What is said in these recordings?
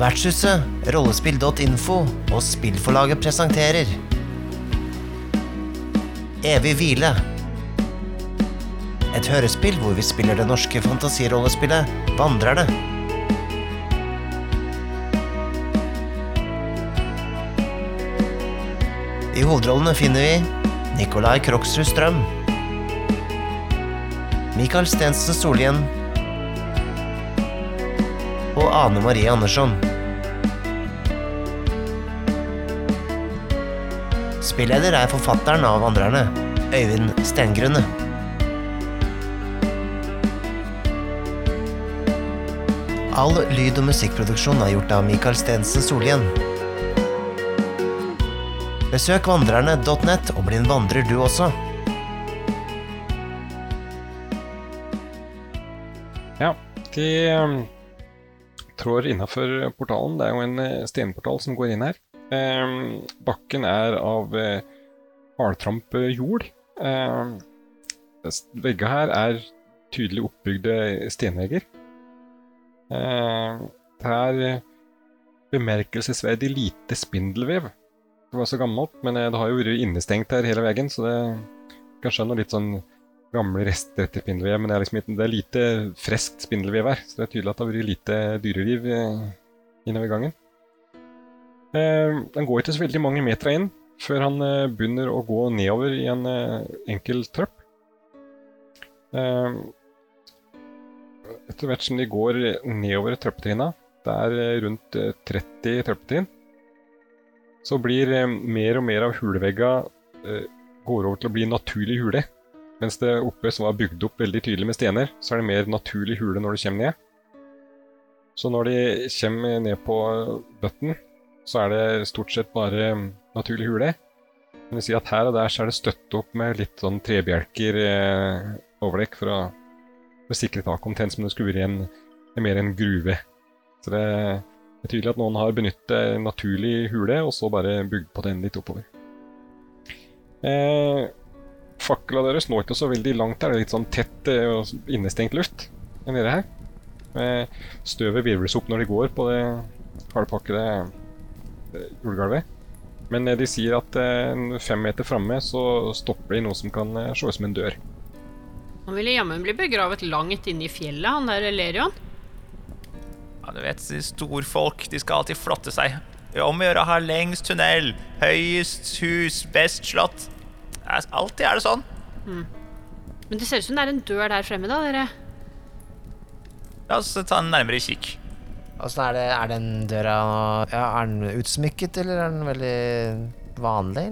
Vertshuset, rollespill.info og spillforlaget presenterer Evig hvile. Et hørespill hvor vi spiller det norske fantasirollespillet Vandrerne. I hovedrollene finner vi Nikolai Kroksrud Strøm. Michael Stensen Solhjell. Og Ane Marie Andersson. Spilleder er forfatteren av Vandrerne, Øyvind Stengrunne. All lyd- og musikkproduksjon er gjort av Mikael Stensen Solhjell. Besøk vandrerne.net og bli en vandrer du også. Ja, de um, trår innafor portalen. Det er jo en eh, stenportal som går inn her. Um, bakken er av uh, hardtramp jord. Um, Veggene her er tydelig oppbygde stenvegger. Uh, det er eh, bemerkelsesverdig lite spindelvev. Det var så gammelt, men eh, det har jo vært innestengt her hele veien, så det kanskje skjønne litt sånn gamle rester etter spindelvev, men det er, liksom, det er lite friskt spindelvev her, så det er tydelig at det har vært lite dyreliv eh, innover gangen. Eh, den går ikke så veldig mange meter inn før han eh, begynner å gå nedover i en eh, enkel trøpp. Eh, etter hvert som de går nedover trøppetrinna, det er rundt eh, 30 trappetrinn, så blir mer og mer av hulevegga eh, går over til å bli naturlig hule. Mens det oppe som var bygd opp veldig tydelig med stener, så er det mer naturlig hule når du kommer ned. Så når de kommer ned på bøtten, så er det stort sett bare naturlig hule. Men vi si at her og der så er det støtt opp med litt sånn trebjelker eh, overdekk for å, for å sikre tak, omtrent som det skulle vært en mer en gruve. Så det det er tydelig at noen har benyttet en naturlig hule, og så bare bygd på den litt oppover. Eh, Fakkela deres når ikke så veldig langt her. Det er litt sånn tett eh, og innestengt luft nedi her. Eh, støvet virvles opp når de går på det hardpakkede eh, jordgulvet. Men eh, de sier at fem meter framme så stopper de noe som kan se ut som en dør. Han ville jammen bli begravet langt inne i fjellet, han der Lerion. Ja, du vet, storfolk, de skal alltid flotte seg. Om å gjøre å ha lengst tunnel, høyest hus, best slott. Det er- Alltid er det sånn. Men det ser ut som det er en dør der fremme, da, dere. La oss ta en nærmere kikk. Åssen er det? Er den døra ja, Er den utsmykket, eller er den veldig vanlig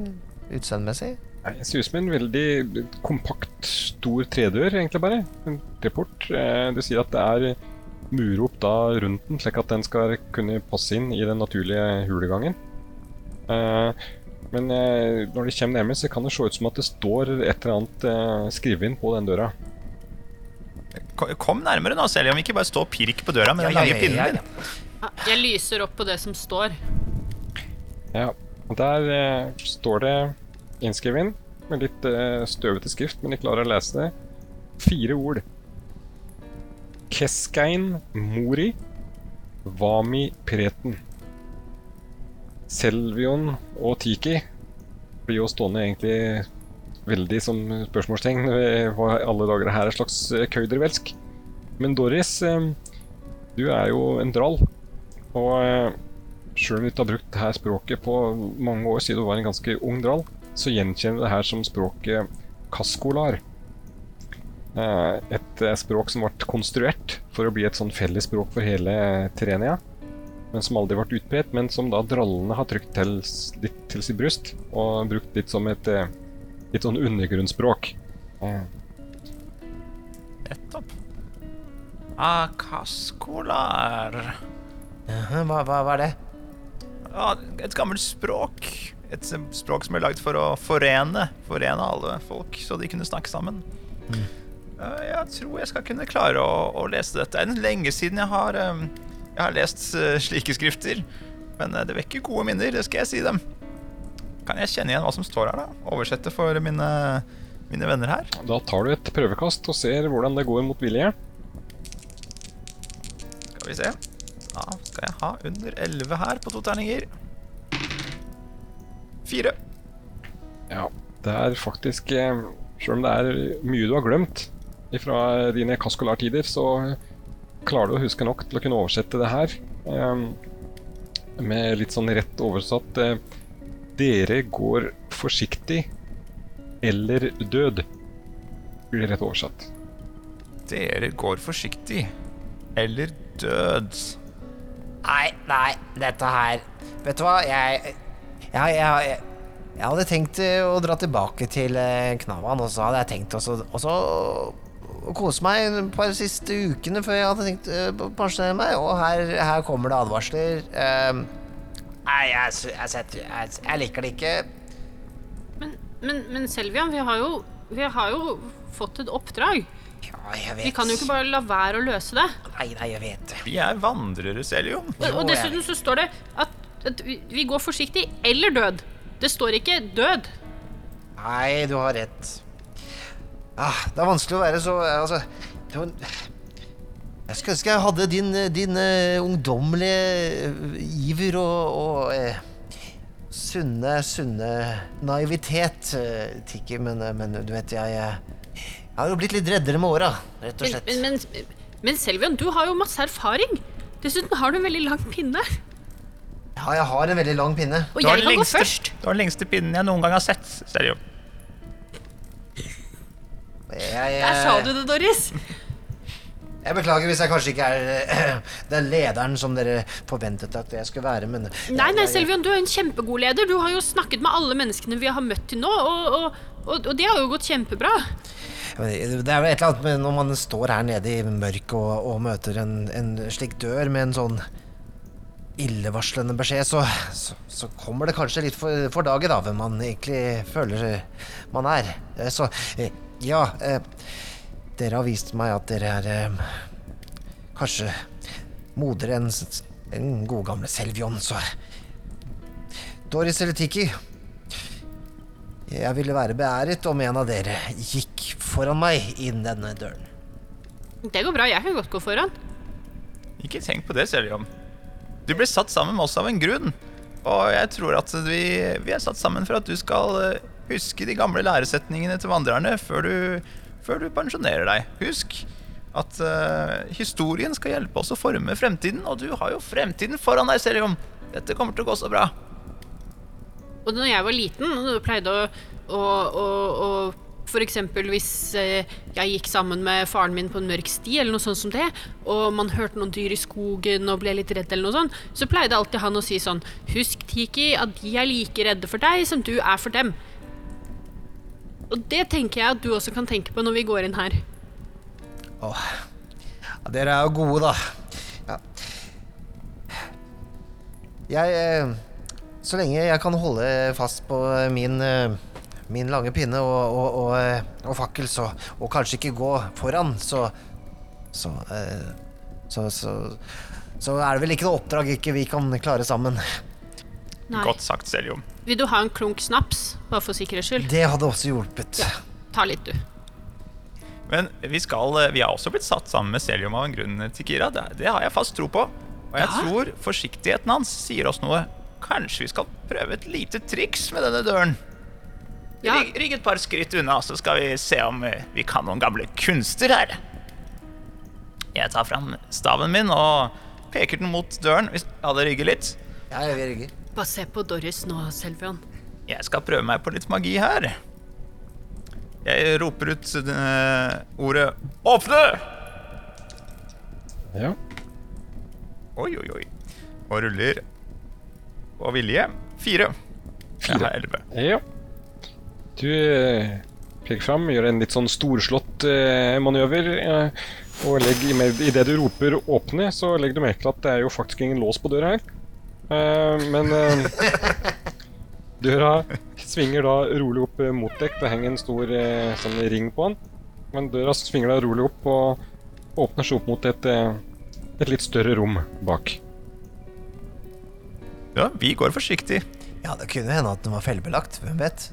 utseendemessig? Det ser ut som en veldig kompakt, stor tredør, egentlig bare. En treport. Du sier at det er murer opp da rundt den, slik at den skal kunne passe inn i den naturlige hulegangen. Men eh, når de kommer nærmere, så kan det se ut som at det står et eller annet eh, skrevet inn på den døra. Ko- Kom nærmere nå, Selje, om vi ikke bare står og pirker på døra med den Ja, lange ja, pinnen din. Jeg lyser opp på det som står. Ja, Der eh, står det innskrevet inn, med litt eh, støvete skrift, men jeg klarer å lese det. Fire ord. Keskein mori vami preten. Selvion og Tiki blir jo stående egentlig veldig som spørsmålstegn ved hva alle dager det her er slags eh, køydervelsk. Men Doris, eh, du er jo en drall. Og eh, Sjøl om du ikke har brukt det her språket på mange år siden du var en ganske ung drall, så gjenkjenner du det her som språket kaskolar. Et språk som ble konstruert for å bli et sånn fellesspråk for hele Terenia, men som aldri ble utbredt, men som da drallene har trykt til, litt til sitt bryst, og brukt litt som et eh, litt sånn undergrunnsspråk. Eh, Nettopp. Akaskolar. Hva, hva, hva er det? Ja, et gammelt språk. Et språk som er lagd for å forene, forene alle folk, så de kunne snakke sammen. Mm. Jeg tror jeg skal kunne klare å, å lese dette. Det er lenge siden jeg har, em, jeg har lest eh, slike skrifter. Men eh, det vekker gode minner, det skal jeg si dem. Kan jeg kjenne igjen hva som står her, da? Oversette for mine, mine venner her? Da tar du et prøvekast og ser hvordan det går mot vilje. Skal vi se. Da skal jeg ha under 11 her på to terninger. Fire. Ja, det er faktisk Sjøl Selv om det er mye du har glemt fra dine Kaskolar-tider, så klarer du å huske nok til å kunne oversette det her. eh, med litt sånn rett oversatt eh, Dere går forsiktig eller død, blir det rett oversatt. Dere går forsiktig. Eller død. Nei, nei, dette her Vet du hva, jeg Jeg, jeg, jeg, jeg hadde tenkt eh, å dra tilbake til eh, Knavan, og så hadde jeg tenkt også, også å kose meg et par siste ukene før jeg hadde tenkt eh, å pensjonere meg, og her, her kommer det advarsler. Eh, nei, jeg, jeg, jeg, jeg liker det ikke. Men, men, men Selvian, vi har, jo, vi har jo fått et oppdrag. Ja, jeg vet. Vi kan jo ikke bare la være å løse det. Nei, nei, jeg vet. Vi er vandrere, Selvian. Og, og dessuten så står det at, at vi, vi går forsiktig eller død. Det står ikke død. Nei, du har rett. Ah, det er vanskelig å være så Altså Jeg skulle ønske jeg hadde din, din uh, ungdommelige uh, iver og, og uh, sunne, sunne naivitet, uh, Tiki, men, men du vet, jeg, jeg har jo blitt litt reddere med åra, rett og slett. men, men, men Selvian, du har jo masse erfaring. Dessuten har du en veldig lang pinne. Ja, jeg har en veldig lang pinne. Og Du har jeg den kan gå først. Du har den lengste pinnen jeg noen gang har sett, Selium. Jeg, Der sa eh, du det, Doris. Jeg beklager hvis jeg kanskje ikke er eh, den lederen som dere forventet at jeg skulle være, men Nei, nei, Selvion, du er en kjempegod leder. Du har jo snakket med alle menneskene vi har møtt til nå, og, og, og, og det har jo gått kjempebra. Det er vel et eller annet med når man står her nede i mørket og, og møter en, en slik dør med en sånn illevarslende beskjed, så, så, så kommer det kanskje litt for, for dagen, da, hvem man egentlig føler man er. Eh, Så ja eh, Dere har vist meg at dere er eh, kanskje modere enn den en god gamle Selvion, så Doris eller Tiki, jeg ville være beæret om en av dere gikk foran meg inn denne døren. Det går bra, jeg kan godt gå foran. Ikke tenk på det, Selium. Du ble satt sammen med oss av en grunn. Og jeg tror at vi, vi er satt sammen for at du skal eh, huske de gamle læresetningene til vandrerne før du, før du pensjonerer deg. Husk at uh, historien skal hjelpe oss å forme fremtiden, og du har jo fremtiden foran deg, Selium. Dette kommer til å gå så bra. Og når jeg var liten og pleide å, å, å, å eksempel hvis eh, jeg gikk sammen med faren min på en mørk sti, eller noe sånt som det, og man hørte noen dyr i skogen og ble litt redd, eller noe sånt, så pleide alltid han å si sånn Husk, Tiki, at de er like redde for deg som du er for dem. Og det tenker jeg at du også kan tenke på når vi går inn her. Åh, ja, dere er jo gode, da. Ja. Jeg eh, Så lenge jeg kan holde fast på min eh, min lange pinne og, og, og, eh, og fakkel, så, og kanskje ikke gå foran, så så, eh, så så så er det vel ikke noe oppdrag ikke vi kan klare sammen. Nei. Godt sagt, Seljom. Vil du ha en klunk snaps, bare for sikkerhets skyld? Det hadde også hjulpet. Ja. Ta litt, du. Men vi, skal, eh, vi har også blitt satt sammen med Seljom av en grunn, Tikira. Det, det har jeg fast tro på. Og jeg Ja? tror forsiktigheten hans sier oss noe. Kanskje vi skal prøve et lite triks med denne døren. Ja. Rygg, rygg et par skritt unna, så skal vi se om eh, vi kan noen gamle kunster her. Jeg tar fram staven min og peker den mot døren hvis alle rygger litt. Ja, jeg vil rygge. Bare se på Doris nå, Selvion. Jeg skal prøve meg på litt magi her. Jeg roper ut eh, ordet 'åpne'! Ja. Oi, oi, oi. Og ruller på vilje. Fire. Jeg har elleve. ja. Du eh, peker fram, gjør en litt sånn storslått eh, manøver. Eh, og legg, idet du roper 'åpne', så legger du merke til at det er jo faktisk ingen lås på døra her. Eh, men uh, døra svinger da rolig opp eh, mot dekk. Det henger en stor uh, sånn ring på den. Men døra svinger da rolig opp og åpner seg opp mot et, eh, et litt større rom bak. Ja, vi går forsiktig. Ja, det kunne hende at den var fellebelagt. Hvem vet?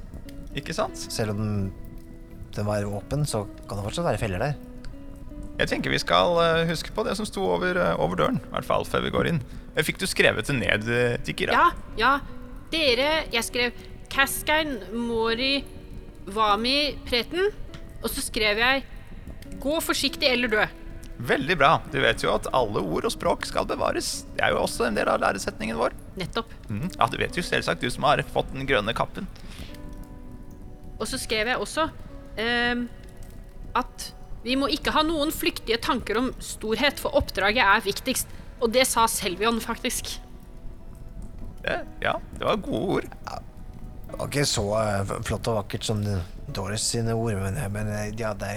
Ikke sant? Selv om den var åpen, så kan det fortsatt være feller der. Jeg tenker vi skal eh, huske på det som sto over, eh, over døren, i hvert fall før vi går inn. Eh, Fikk du skrevet det ned, eh, Tikira? Ja, ja. Dere Jeg skrev Kaskain, Mori, Vami, Preten. Og så skrev jeg Gå forsiktig eller dø. Veldig bra. Du vet jo at alle ord og språk skal bevares. Det er jo også en del av læresetningen vår. Nettopp. Mm. Ja, du vet jo selvsagt, du som har fått den grønne kappen. Og så skrev jeg også ehm, at vi må ikke ha noen flyktige tanker om storhet, for oppdraget er viktigst. Og det sa Selvion, faktisk. Det, ja, det var gode ord. Det var ikke så eh, flott og vakkert som Doris sine ord, men, men eh, ja, det,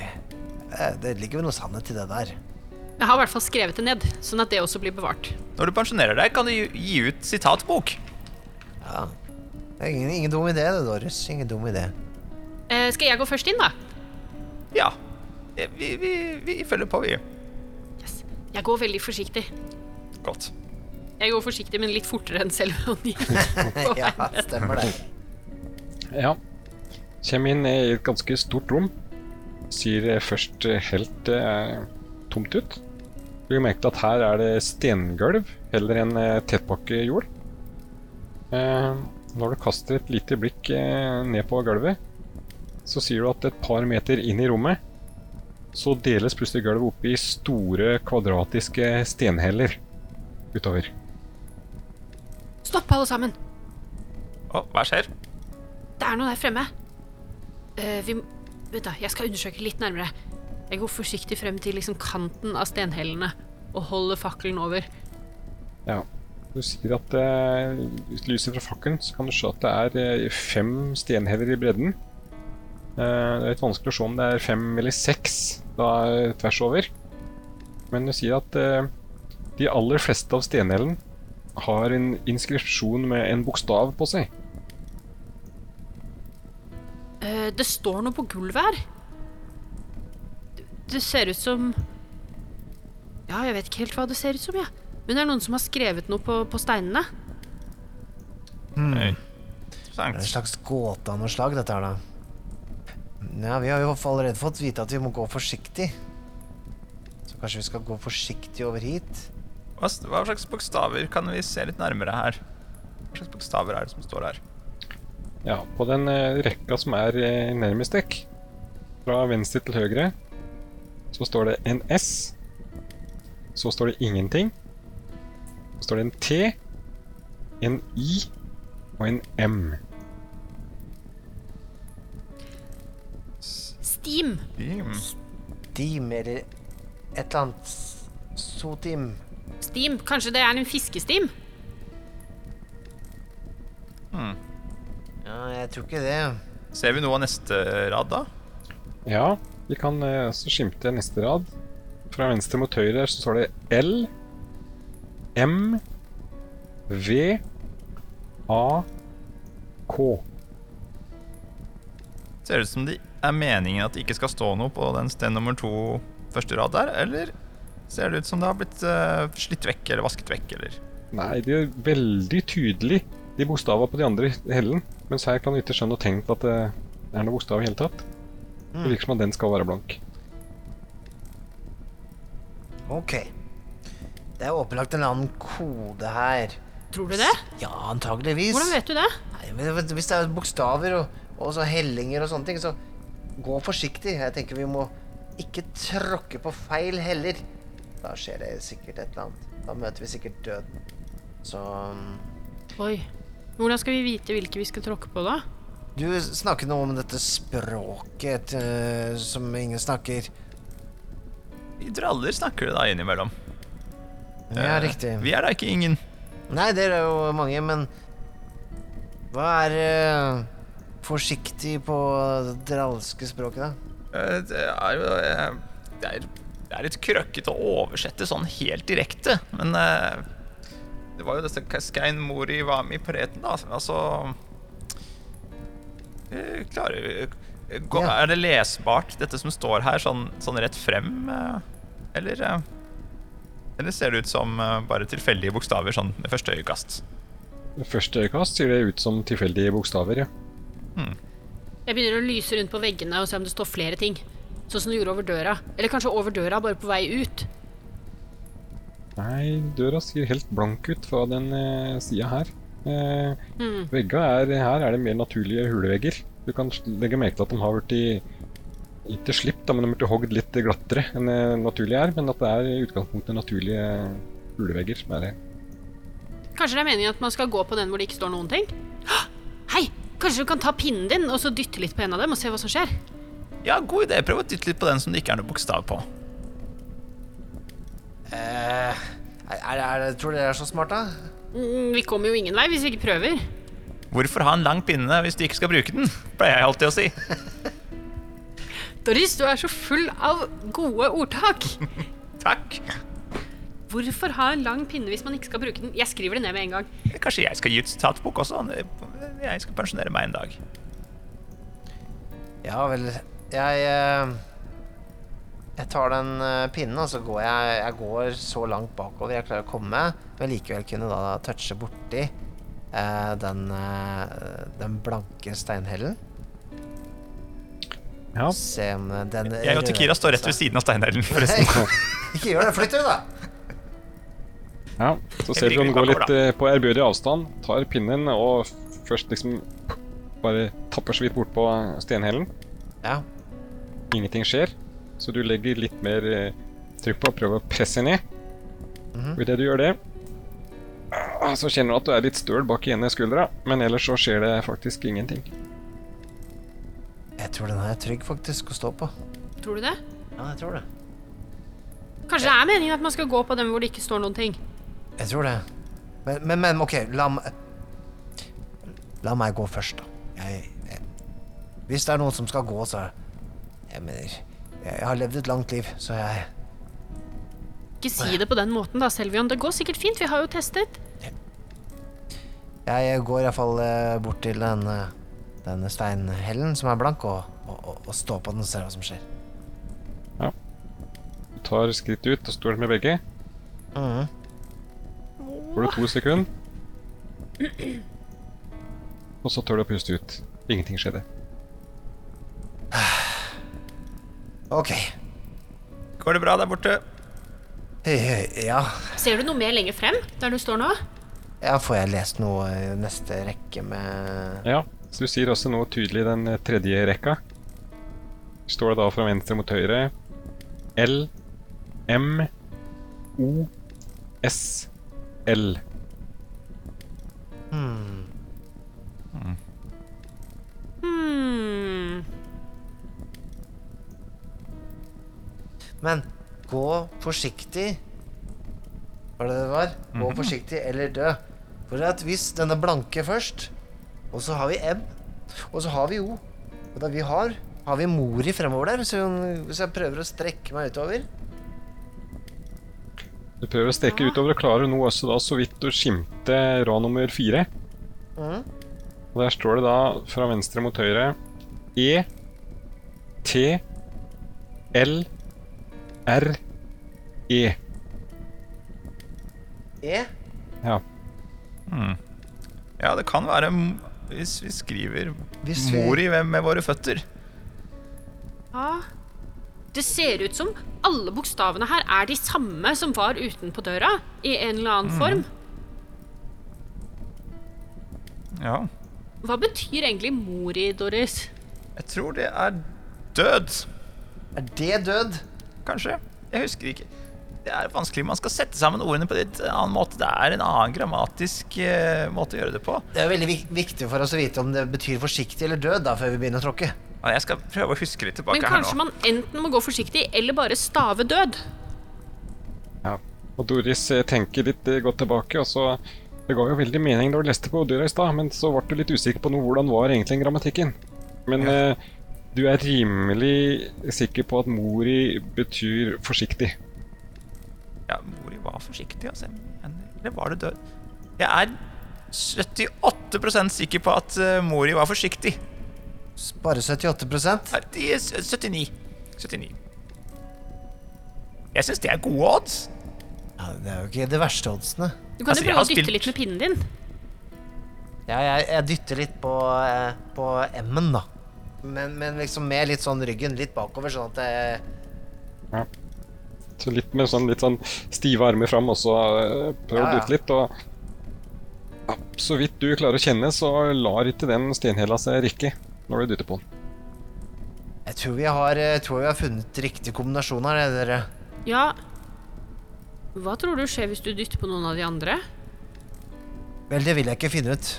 eh, det ligger jo noe sannhet i det der. Jeg har i hvert fall skrevet det ned, sånn at det også blir bevart. Når du pensjonerer deg, kan du gi- gi ut sitatbok. Ja. Det er ingen, ingen dum idé, det, Doris. Ingen dum idé. Eh, skal jeg gå først inn, da? Ja. Eh, Vi, vi, vi følger på, vi. Yes. Jeg går veldig forsiktig. Godt. Jeg går forsiktig, men litt fortere enn Selvion gikk. ja, stemmer det. Ja. Kjem inn i et ganske stort rom. Ser eh, først eh, helt eh, tomt ut. Du merker at her er det stengulv heller enn eh, tettpakke jord. Eh, når du kaster et lite blikk eh, ned på gulvet, så sier du at et par meter inn i rommet så deles plutselig gulvet opp i store, kvadratiske stenheller utover. Stopp, alle sammen. Å, hva skjer? Det er noe der fremme. Uh, vi Vent, da. Jeg skal undersøke litt nærmere. Jeg går forsiktig frem til liksom kanten av stenhellene og holder fakkelen over. Ja. Du sier at uh, ut lyset fra fakkelen så kan du se at det er eh, fem stenheller i bredden. Uh, det er litt vanskelig å se om det er fem eller seks da tvers over. Men du sier at eh, de aller fleste av stenhellene har en inskripsjon med en bokstav på seg. Uh, det står noe på gulvet her. Det, ser ut som Ja, jeg vet ikke helt hva det ser ut som, jeg. Men det er noen som har skrevet noe på, på steinene. Oi. Det er en slags gåte av noe slag, dette her, da. Ja, vi har jo allerede fått vite at vi må gå forsiktig. Så kanskje vi skal gå forsiktig over hit? Hva, hva slags bokstaver kan vi se litt nærmere her? Hva slags bokstaver er det som står her? Ja, på den eh, rekka som er eh, nærmest dekk, fra venstre til høyre, så står det en S. Så står det ingenting. Så står det en T, en I og en M. Steam. Steam. Dim, eller et eller annet Sotim. Steam. Kanskje det er en fiskestim? Hmm. Ja, jeg tror ikke det. Ser vi noe av neste rad, da? Ja, vi kan eh, så skimte neste rad. Fra venstre mot høyre så står det L, M, V, A, K. Ser det ut som det er meningen at det ikke skal stå noe på den sted nummer to første rad der, eller ser det ut som det har blitt uh, slitt vekk eller vasket vekk, eller Nei, det er veldig tydelig de bokstavene på de andre hellen. Mens her kan du ikke skjønne og tenke at det er noen bokstav i hele tatt. Det virker som at den skal være blank. Ok. Det er åpenlagt en eller annen kode her. Tror du det? Ja, antageligvis. Hvordan vet du det? Nei, men Hvis det er bokstaver og, og så hellinger og sånne ting, så gå forsiktig. Jeg tenker vi må ikke tråkke på feil heller. Da skjer det sikkert et eller annet. Da møter vi sikkert døden. Så um, Oi. Hvordan skal vi vite hvilke vi skal tråkke på, da? Du snakket noe om dette språket uh, som ingen snakker. Vi draller snakker det da innimellom. Ja, uh, riktig. Vi er da ikke ingen. Nei, det er jo mange, men hva er uh, forsiktig på det dralske språket, da? Eh, Det er jo Det er, det er litt krøkkete å oversette sånn helt direkte, men eh, det var jo disse Kaskein Mori Vami, Preten, da. Altså eh, Klarer eh, gå, Ja. Er det lesbart, dette som står her, sånn, sånn rett frem? eh, Eller eh, Eller ser det ut som eh, bare tilfeldige bokstaver sånn med første øyekast? Ved første øyekast ser det ut som tilfeldige bokstaver, ja. Jeg begynner å lyse rundt på veggene og se om det står flere ting. Sånn som du gjorde over døra. Eller kanskje over døra, bare på vei ut. Nei, døra ser helt blank ut fra den eh, sida her. Eh, mm. Vegga er, her er det mer naturlige hulevegger. Du kan legge merke til at de har blitt ikke slipt, da, men de har blitt hogd litt glattere enn det naturlig er. Men at det er i utgangspunktet naturlige hulevegger som er her. Kanskje det er meningen at man skal gå på den hvor det ikke står noen ting? Hå! Hei! Kanskje du kan ta pinnen din og så dytte litt på en av dem og se hva som skjer? Ja, god idé. Prøv å dytte litt på den som det ikke er noe bokstav på. Eh, er, er, det- tror dere det er så smart, da? Mm, Vi kommer jo ingen vei hvis vi ikke prøver. Hvorfor ha en lang pinne hvis du ikke skal bruke den? Pleier jeg alltid å si. Doris, du er så full av gode ordtak. Takk. Hvorfor ha en lang pinne hvis man ikke skal bruke den? Jeg skriver det ned med en gang. Kanskje jeg skal gi ut sitatbok også? Jeg skal pensjonere meg en dag. Ja vel, jeg eh, Jeg tar den eh, pinnen, og så går jeg Jeg går så langt bakover jeg klarer å komme, men likevel kunne da touche borti eh, den, den blanke steinhellen. Ja, Se om den Jeg og Tikira står rett ved siden av steinhellen, forresten. Ikke gjør det, flytt dere, da! ja. Så ser du han går litt eh, på ærbødig avstand, tar pinnen og først liksom bare tapper så vidt bort på stenhellen. Ja. Ingenting skjer, så du legger litt mer eh, trykk på og prøver å presse ned. Mhm. Og idet du gjør det, ah, så kjenner du at du er litt støl bak i ene skuldra, men ellers så skjer det faktisk ingenting. Jeg tror den her er trygg faktisk å stå på. Tror du det? Ja, jeg tror det. Kanskje det er meningen at man skal gå på dem hvor det ikke står noen ting. Jeg tror det. Men, men, men OK, la meg La meg gå først, da. Jeg, jeg Hvis det er noen som skal gå, så Jeg mener Jeg har levd et langt liv, så jeg Ikke si det på den måten da, Selvion. Det går sikkert fint, vi har jo testet. Jeg går iallfall uh, bort til den, eh, denne steinhellen som er blank, og, og, og, står på den og ser hva som skjer. Ja. Du tar skritt ut og står med begge. Mm. Får du to sekunder. Og så tør du å puste ut. Ingenting skjedde. OK. Går det bra der borte? Eh, Ja. Ser du noe mer lenger frem, der du står nå? ja, får jeg lest noe i neste rekke med Ja, så du sier også noe tydelig i den eh, tredje rekka. Står det da fra venstre mot høyre L M O S L. Hmm. Men gå forsiktig Var det det var? Gå forsiktig eller dø. For at hvis denne blanke først, og så har vi M, og så har vi O Og da vi har har vi Mori fremover der, så hvis jeg prøver å strekke meg utover Du prøver å strekke utover og klarer nå også da så vidt å skimte rad nummer fire. Mm. Og der står det da fra venstre mot høyre E T L R E. E. Ja. Ja, det kan være m- hvis vi skriver Hvis vi- mor i hvem med våre føtter. Ja. Det ser ut som alle bokstavene her er de samme som var utenpå døra, i en eller annen form. Ja. Hva betyr egentlig mori, Doris? Jeg tror det er død. Er det død? Kanskje. Jeg husker ikke. Det er vanskelig. Man skal sette sammen ordene på en litt annen måte. Det er en annen grammatisk uh, måte å gjøre det på. Det er veldig viktig for oss å vite om det betyr forsiktig eller død da, før vi begynner å tråkke. Ja, Jeg skal prøve å huske litt tilbake Men kanskje man enten må gå forsiktig, eller bare stave død? ja. Og Doris eh, tenker litt eh, godt tilbake, og så Det ga jo veldig mening da du leste på døra i stad, men så ble du litt usikker på noe, hvordan var egentlig grammatikken. Men eh, du er rimelig sikker på at mori betyr forsiktig. Ja, Mori var forsiktig, altså. Men- Eller var det død? Jeg er 78% sikker på at eh, Mori var forsiktig. Bare 78 Nei, de er 79. 79. Jeg syns det er gode odds. ja, Det er jo ikke de verste oddsene. Du kan jo altså, prøve å dytte spilt- litt med pinnen din. Ja, jeg, jeg dytter litt på, eh, på M-en, da. Men, men liksom med litt sånn ryggen litt bakover, sånn at det ja. Så litt med sånn, litt sånn stive armer fram, og så eh, prøv å Ja, ja. litt. Og ja, så vidt du klarer å kjenne, så lar ikke den stenhæla seg rikke når du dytter på den. Jeg tror vi har, tror vi har funnet riktig kombinasjon her, dere. Ja Hva tror du skjer hvis du dytter på noen av de andre? Vel, det vil jeg ikke finne ut.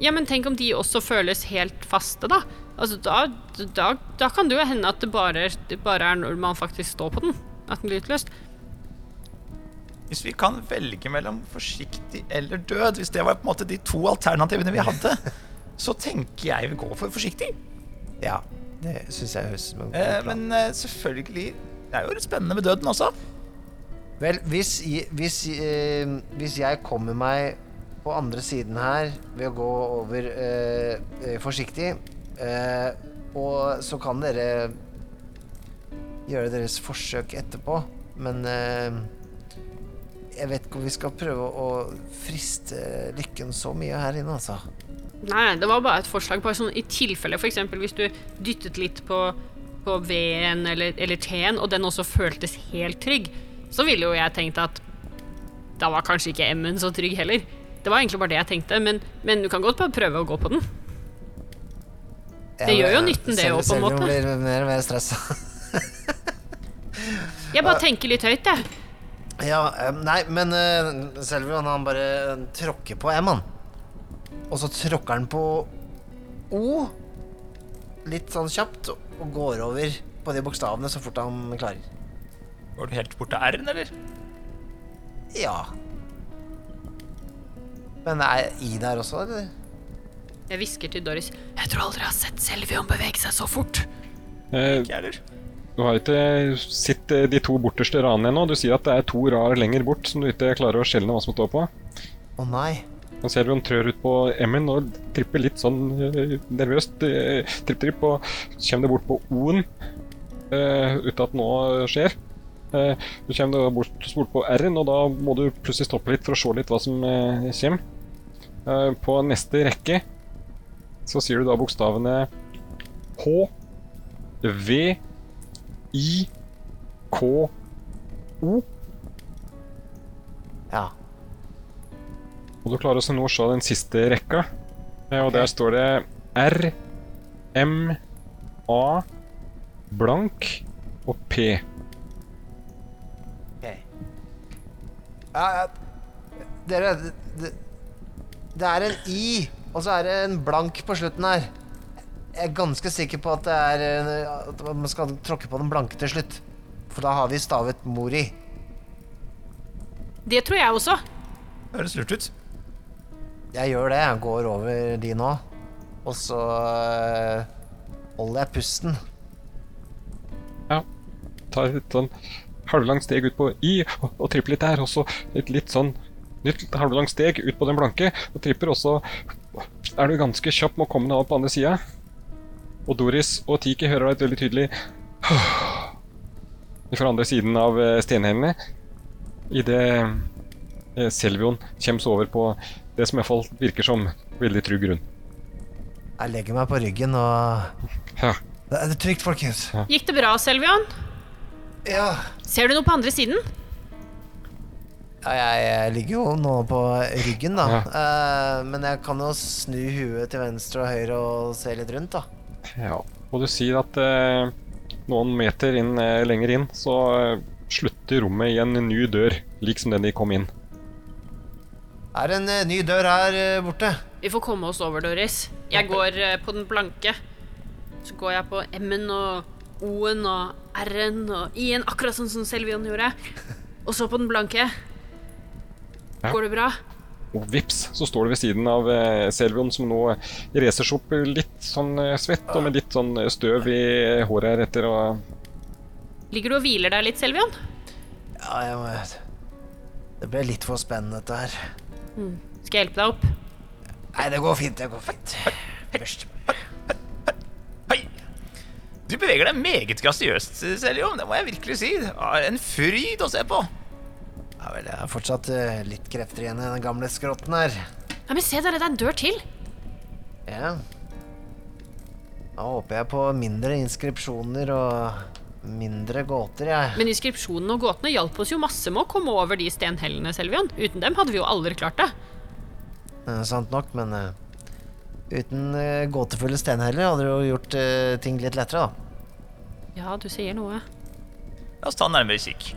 Ja, men tenk om de også føles helt faste, da. Altså, da, da, da kan det jo hende at det bare, det bare er når man faktisk står på den, at den blir utløst. Hvis vi kan velge mellom forsiktig eller død, hvis det var på en måte de to alternativene vi hadde, så tenker jeg vi går for forsiktig. Ja, det syns jeg høres en Eh, men eh, selvfølgelig Det er jo litt spennende med døden også. Vel, hvis, hvis, eh, hvis jeg kommer meg på andre siden her ved å gå over eh, eh, forsiktig, eh, og så kan dere gjøre deres forsøk etterpå, men eh, jeg vet ikke om vi skal prøve å friste lykken så mye her inne, altså. Nei, det var bare et forslag. Bare sånn, I tilfelle f.eks. hvis du dyttet litt på, på V-en eller, eller T-en, og den også føltes helt trygg, så ville jo jeg tenkt at da var kanskje ikke M-en så trygg heller. Det var egentlig bare det jeg tenkte, men, men du kan godt bare prøve å gå på den. Det gjør jo nytten, det òg, på en Selv om måte. blir mer og mer stressa. Jeg bare tenker litt høyt, jeg. Ja, eh, nei, men uh, Selvion han bare eh, tråkker på M, han. Og så tråkker han på O litt sånn kjapt og går over på de bokstavene så fort han klarer. Går du helt bort til R-en, eller? Ja. Men er I der også, eller? Jeg hvisker til Doris. Jeg tror aldri jeg har sett Selvion bevege seg så fort. Eh, Ikke heller. du har ikke sett eh, de to borterste ranene ennå. Du sier at det er to rar lenger bort som du ikke klarer å skjelne hva som står på. Å nei. Og Selvion trør ut på M-en og tripper litt sånn eh, nervøst. eh, tripp, tripp, og kommer det bort på O-en eh, uten at noe skjer. Eh, du kommer da bort, bort på R-en, og da må du plutselig stoppe litt for å se litt hva som eh, kommer. Eh, på neste rekke så sier du da bokstavene H, V, I, K, O. Ja. Og du klarer også nå å se den siste rekka. Eh, Og der står det R, M, A, blank og P. ok. Ja, ja. Dere, det, det, det er en I, og så er det en blank på slutten her. Jeg er ganske sikker på at det er eh, At man skal tråkke på den blanke til slutt. For da har vi stavet Mori. Det tror jeg også. Høres lurt ut. Jeg gjør det. Jeg går over de nå. Og så øh, holder jeg pusten. Ja. Tar et sånn halvlangt steg ut på I og, og tripper litt der, og så et litt sånn nytt halvlangt steg ut på den blanke og tripper, og så er du ganske kjapp med å komme deg opp på andre sida. Og Doris og Tiki hører deg et veldig tydelig fra andre siden av eh, stenhellene idet eh, Selvion kommer over på det som i hvert fall virker som veldig trygg grunn. Jeg legger meg på ryggen og Ja. Det er trygt, folkens. Gikk det bra, Selvion? Ja. Ser du noe på andre siden? Ja jeg, ligger jo nå på ryggen, da. Ja. Uh, men jeg kan jo snu huet til venstre og høyre og se litt rundt, da. Ja, og du sier at uh, noen meter inn, uh, lenger inn så slutter rommet i en ny dør, lik som den de kom inn. Det er en ny dør her borte. Vi får komme oss over, Doris. Jeg går på den blanke. Så går jeg på M-en og O-en og R-en og I-en, akkurat sånn som Selvion gjorde. Og så på den blanke. Ja. Går det bra? Og vips, så står du ved siden av eh, Selvion som nå racer seg opp litt sånn eh, svett og med litt sånn eh, støv i håret her etter og Ligger du og hviler deg litt, Selvion? Ja, jeg må Det ble litt for spennende, dette her. Skal jeg hjelpe deg opp? Nei, det går fint. Det går fint. Først. Hei! Du beveger deg meget grasiøst, Seljo. Det må jeg virkelig si. Det er en fryd å se på. Ja vel, jeg har fortsatt eh, litt krefter igjen i den gamle skrotten her. Ja, men se der, det er en dør til. Ja. Da håper jeg på mindre inskripsjoner og mindre gåter, jeg. Men inskripsjonene og gåtene hjalp oss jo masse med å komme over de stenhellene, Selvion. Uten dem hadde vi jo aldri klart det. Eh, sant nok, men eh, uten eh, gåtefulle stenheller hadde det jo gjort eh, ting litt lettere, da. Ja, du sier noe. La oss ta en nærmere kikk.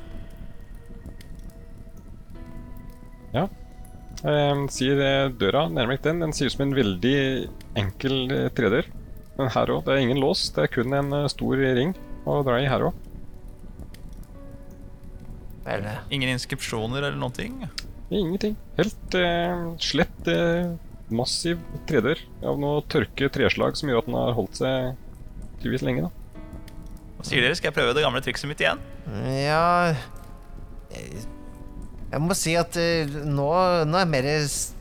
Eh, sier døra, nærmere den, den sier ut som en veldig enkel eh, tredør. Men her òg, det er ingen lås, det er kun en eh, stor ring å dra i her òg. Ingen inskripsjoner eller noen ting. Ingenting. Helt eh, slett eh, massiv tredør av noe tørke treslag som gjør at den har holdt seg tydeligvis lenge. da. Hva sier dere? Skal jeg prøve det gamle trikset mitt igjen? Ja Jeg, må si at uh, nå, nå er jeg mer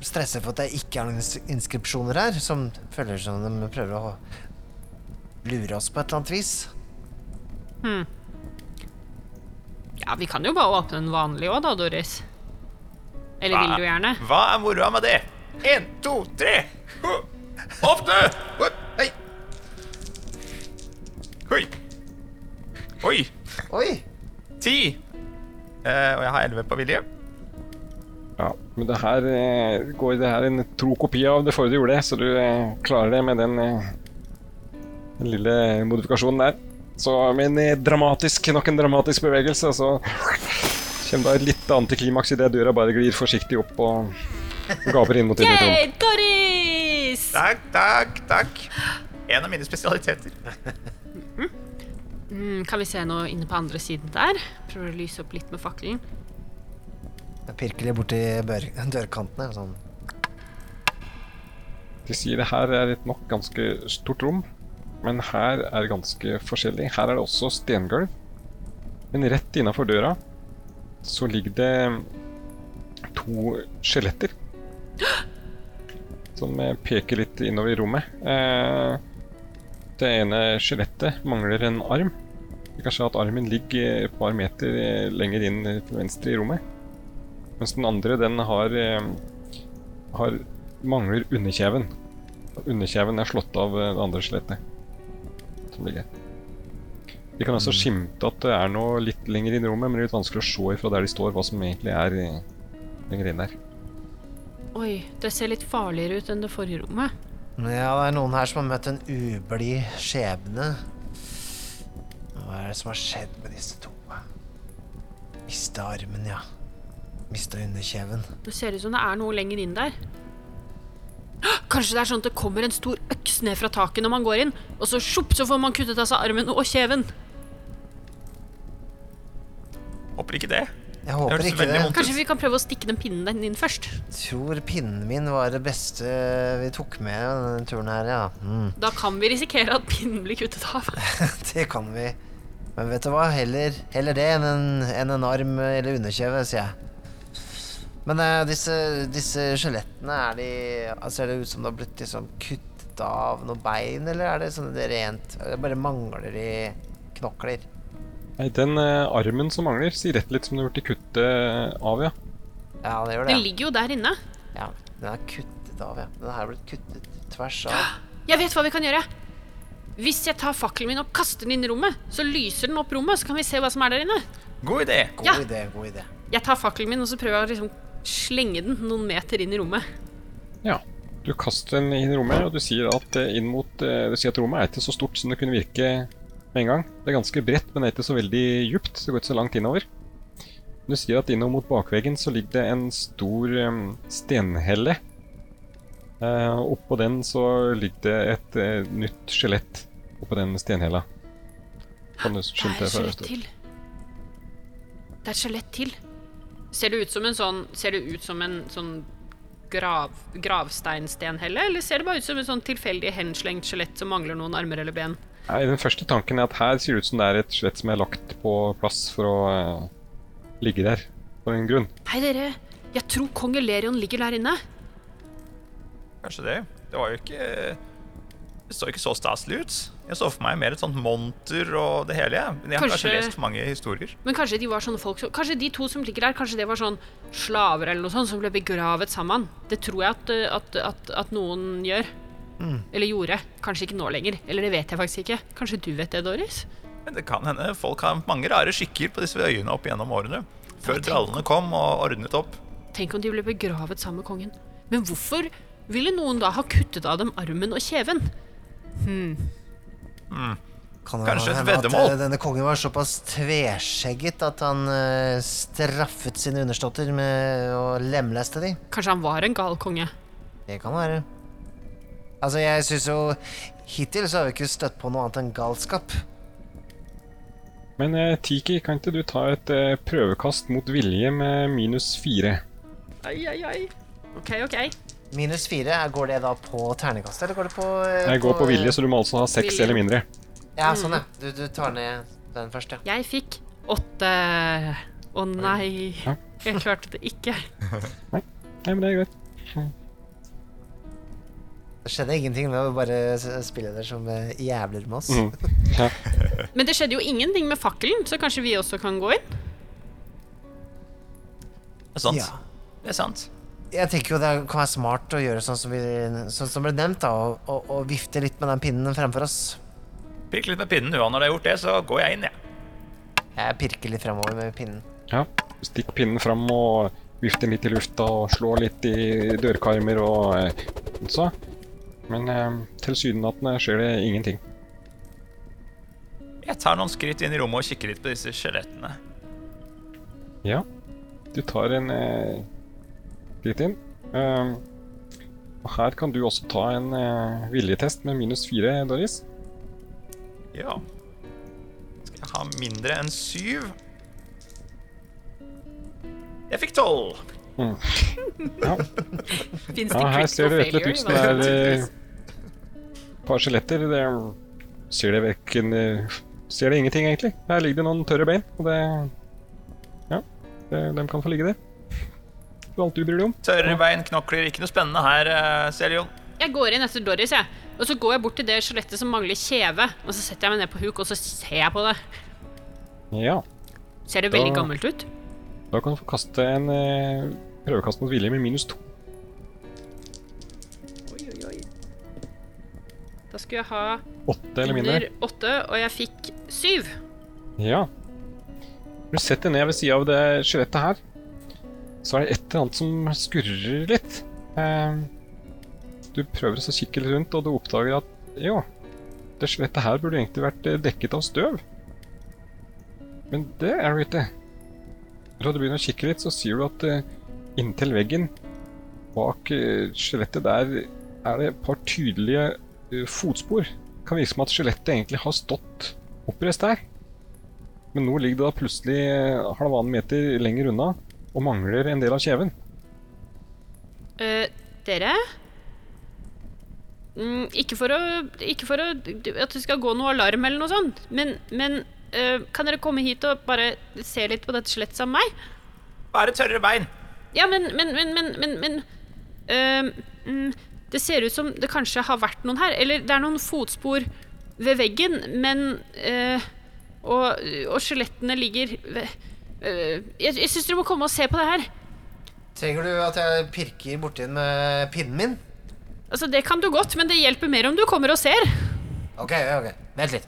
stresset for at det ikke er noen inskripsjoner her, som føler som de prøver å lure oss på et eller annet vis. Hm. Ja, vi kan jo bare åpne den vanlige òg, da, Doris. Eller vil du gjerne? Hva er moroa med det? En, to, tre! Åpne! Hei! Oi. Oi. Oi! Ti. Eh, og jeg har elleve på vilje. Ja, men det her eh, går det her en tro kopi av det forrige du gjorde, så du eh, klarer det med den, eh, den lille modifikasjonen der. Så med en eh, dramatisk, nok en dramatisk bevegelse, så kommer det et litt antiklimaks idet døra bare glir forsiktig opp og gaper inn mot innertom. Yay, Doris! Takk, takk, takk. En av mine spesialiteter. Mm, kan vi se noe inne på andre siden der? Prøver å lyse opp litt med fakkelen. Jeg pirker litt borti dørkantene. Sånn. De sier det her er et nok ganske stort rom, men her er det ganske forskjellig. Her er det også stengulv, men rett innafor døra så ligger det to skjeletter. Som peker litt innover i rommet. Eh, det ene skjelettet mangler en arm. kanskje at armen ligger et par meter lenger inn til venstre i rommet. Mens den andre, den har, eh, har mangler underkjeven. Og Underkjeven er slått av eh, det andre skjelettet som ligger her. De kan også skimte at det er noe litt lenger inn i rommet, men det er litt vanskelig å se fra der de står, hva som egentlig er eh, lenger inn der. Oi, det ser litt farligere ut enn det forrige rommet. Ja, det er noen her som har møtt en ublid skjebne. Hva er det som har skjedd med disse to? Mista armen, ja. Mista underkjeven. Det ser ut som det er noe lenger inn der. Kanskje det er sånn at det kommer en stor øks ned fra taket når man går inn, og så sjopp, så får man kuttet av seg armen og kjeven. Håper ikke det. Jeg håper ikke det. Kanskje vi kan prøve å stikke den pinnen den inn først. Tror pinnen min var det beste vi tok med denne turen her, ja. Mm, Da kan vi risikere at pinnen blir kuttet av. det kan vi. Men vet du hva? Heller, heller det enn en, enn en arm eller underkjeve, sier jeg. Men uh, disse, disse skjelettene, er de Ser det ut som det har blitt liksom kuttet av noen bein, eller er det sånn det er rent Det bare mangler de knokler? Nei, den uh, armen som mangler, sier rett litt som det har blitt kuttet av, ja. Ja, det gjør det. Den ligger jo der inne. ja. Den er kuttet av, ja. Den her er blitt kuttet tvers av. Jeg vet hva vi kan gjøre. Hvis jeg tar fakkelen min og kaster den inn i rommet, så lyser den opp rommet, så kan vi se hva som er der inne. God idé. God Ja. idé, god idé. Jeg tar fakkelen min, og så prøver jeg å liksom slenge den noen meter inn i rommet. Ja. Du kaster den inn i rommet, og du sier at eh, inn mot eh, Du sier at rommet er ikke så stort som det kunne virke med en gang. Det er ganske bredt, men det er ikke så veldig djupt. Det går ikke så langt innover. Du sier at innover mot bakveggen så ligger det en stor um, stenhelle. Uh, oppå den så ligger det et uh, nytt skjelett oppå den stenhella. Kan du Det er et skjelett til. Det er et skjelett til. Ser det ut som en sånn Ser det ut som en sånn grav, gravsteinstenhelle, eller ser det bare ut som en sånn tilfeldig henslengt skjelett som mangler noen armer eller ben? Nei, Den første tanken er at her ser det ut som det er et skjelett som er lagt på plass for å uh, ligge der for en grunn. Hei, dere. Jeg tror kong Elerion ligger der inne. Kanskje det. Det var jo ikke Det så ikke så staselig ut. Jeg så for meg mer et sånt monter og det hele. jeg. Men jeg har kanskje, Kanskje- lest for mange historier. Men kanskje de var sånne folk som, Kanskje de to som ligger der, kanskje det var sånn slaver eller noe sånt som ble begravet sammen. Det tror jeg at, uh, at, at, at noen gjør. Eller gjorde. Kanskje ikke nå lenger. Eller det vet jeg faktisk ikke. Kanskje du vet det, Doris? Men det kan hende folk har mange rare skikker på disse øyene opp gjennom årene. Før drallene kom og ordnet opp. Tenk om de ble begravet sammen med kongen. Men hvorfor ville noen da ha kuttet av dem armen og kjeven? Kan Mm. Kanskje et veddemål? at eh, denne kongen var såpass tveskjegget at han uh, straffet sine underståtter med å lemleste dem. Kanskje han var en gal konge? Det kan være. Altså, jeg syns jo Hittil så har vi ikke støtt på noe annet enn galskap. Men uh, Tiki, kan ikke du ta et uh, prøvekast mot vilje med minus fire? Ai, ai, ai. Ok, ok. Minus fire, er- går det da på ternekastet, eller går det på eh, Jeg går på vilje, så du må altså ha seks Vilje. eller mindre. Ja, sånn, ja. Du, du tar ned den først, ja. Jeg fikk åtte. Å nei. Ja. Jeg klarte det ikke. Nei, men det er greit. Det skjedde ingenting med å bare s- spille der som eh, jævler med oss. Mhm. Ja. Men det skjedde jo ingenting med fakkelen, så kanskje vi også kan gå inn? Det er sant. Ja. Det er sant. Jeg tenker jo det kan være smart å gjøre sånn som, vi, sånn som ble nevnt, da, og, og, og vifte litt med den pinnen fremfor oss. Pirk litt med pinnen, Johan. når du har gjort det, så går jeg inn, jeg. Jeg pirker litt fremover med pinnen. ja. Stikk pinnen fram og vifte litt i lufta og slå litt i dørkarmer og eh, så. Men eh, tilsynelatende skjer det ingenting. Jeg tar noen skritt inn i rommet og kikker litt på disse skjelettene. Ja, du tar en eh, skritt inn. Ehm, og her kan du også ta en uh, viljetest med minus fire, Doris. Ja. Skal jeg ha mindre enn syv? Jeg fikk tolv. Mm. Ja, Fins ja, her ser det rett og slett ut som det er eh, et par skjeletter. Det ser det verken eh, Ser det ingenting, egentlig. Her ligger det noen tørre bein, og det Ja, det, de kan få ligge der. Du bryr deg om. Tørre bein, knokler. Ikke noe spennende her, Seljon. Celion. Jeg går inn etter Doris, jeg. Og så går jeg bort til det skjelettet som mangler kjeve. Og så setter jeg meg ned på huk, og så ser jeg på det. Ja. Ser det veldig Da- gammelt ut? Da kan du få kaste en eh, prøvekast mot vilje med minus to. Oi, oi, oi. Da skulle jeg ha Åtte eller mindre. under åtte, og jeg fikk syv. Ja. Du setter ned ved sida av det skjelettet her, så er det et eller annet som skurrer litt. Eh, du prøver å kikke litt rundt, og du oppdager at jo, det skjelettet her burde egentlig vært eh, dekket av støv. Men det er det ikke. Når du begynner å kikke litt, så sier du at eh, inntil veggen bak eh, skjelettet der er det et par tydelige fotspor. Det kan virke som at skjelettet egentlig har stått oppreist der. Men nå ligger det da plutselig halvannen meter lenger unna og mangler en del av kjeven. Uh, dere? Mm, ikke for å Ikke for å at det skal gå noe alarm eller noe sånt, men, men uh, kan dere komme hit og bare se litt på dette skjelettet sammen med meg? Bare tørre bein. Ja, men Men, men, men, men, men eh, mm, Det ser ut som det kanskje har vært noen her. Eller det er noen fotspor ved veggen, men uh, Og, og skjelettene ligger ved, Jeg, jeg syns dere må komme og se på det her. Trenger du at jeg pirker borti den med pinnen min? Altså, Det kan du godt, men det hjelper mer om du kommer og ser. Ok, ok. Vent litt.